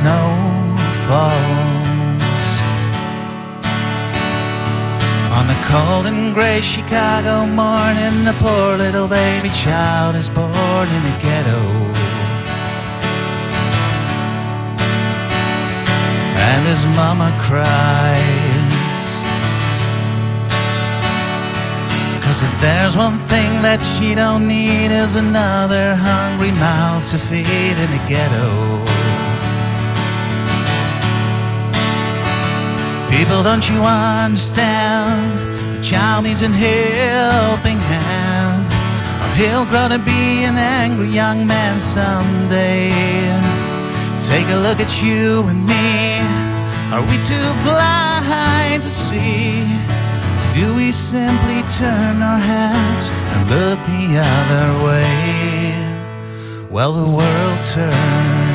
snow falls. On a cold and gray Chicago morning The poor little baby child is born in the ghetto. And his mama cries. Cause if there's one thing that she don't need Is another hungry mouth to feed in the ghetto. People, don't you understand? A child needs a helping hand, or he'll grow to be an angry young man someday. Take a look at you and me. Are we too blind to see? Do we simply turn our heads and look the other way? Well, the world turns.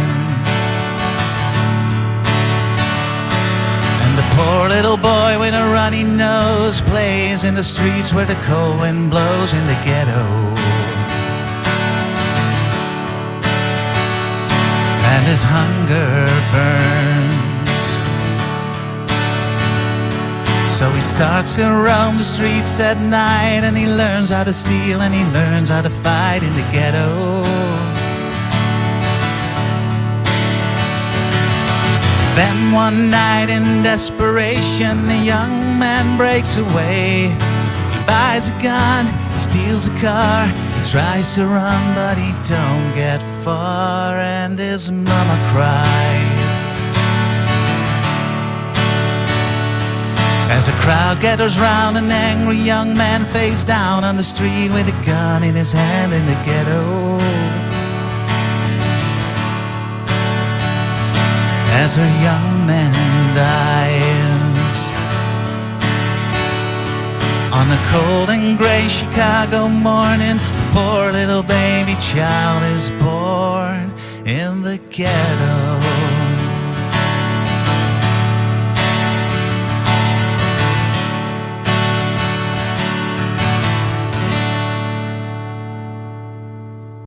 Poor little boy with a runny nose plays in the streets where the cold wind blows in the ghetto. And his hunger burns. So he starts to roam the streets at night and he learns how to steal and he learns how to fight in the ghetto. Then one night in desperation, the young man breaks away. He buys a gun, steals a car, he tries to run, but he don't get far, and his mama cries. As a crowd gathers round, an angry young man face down on the street with a gun in his hand in the ghetto. As her young man dies on a cold and gray Chicago morning, poor little baby child is born in the ghetto.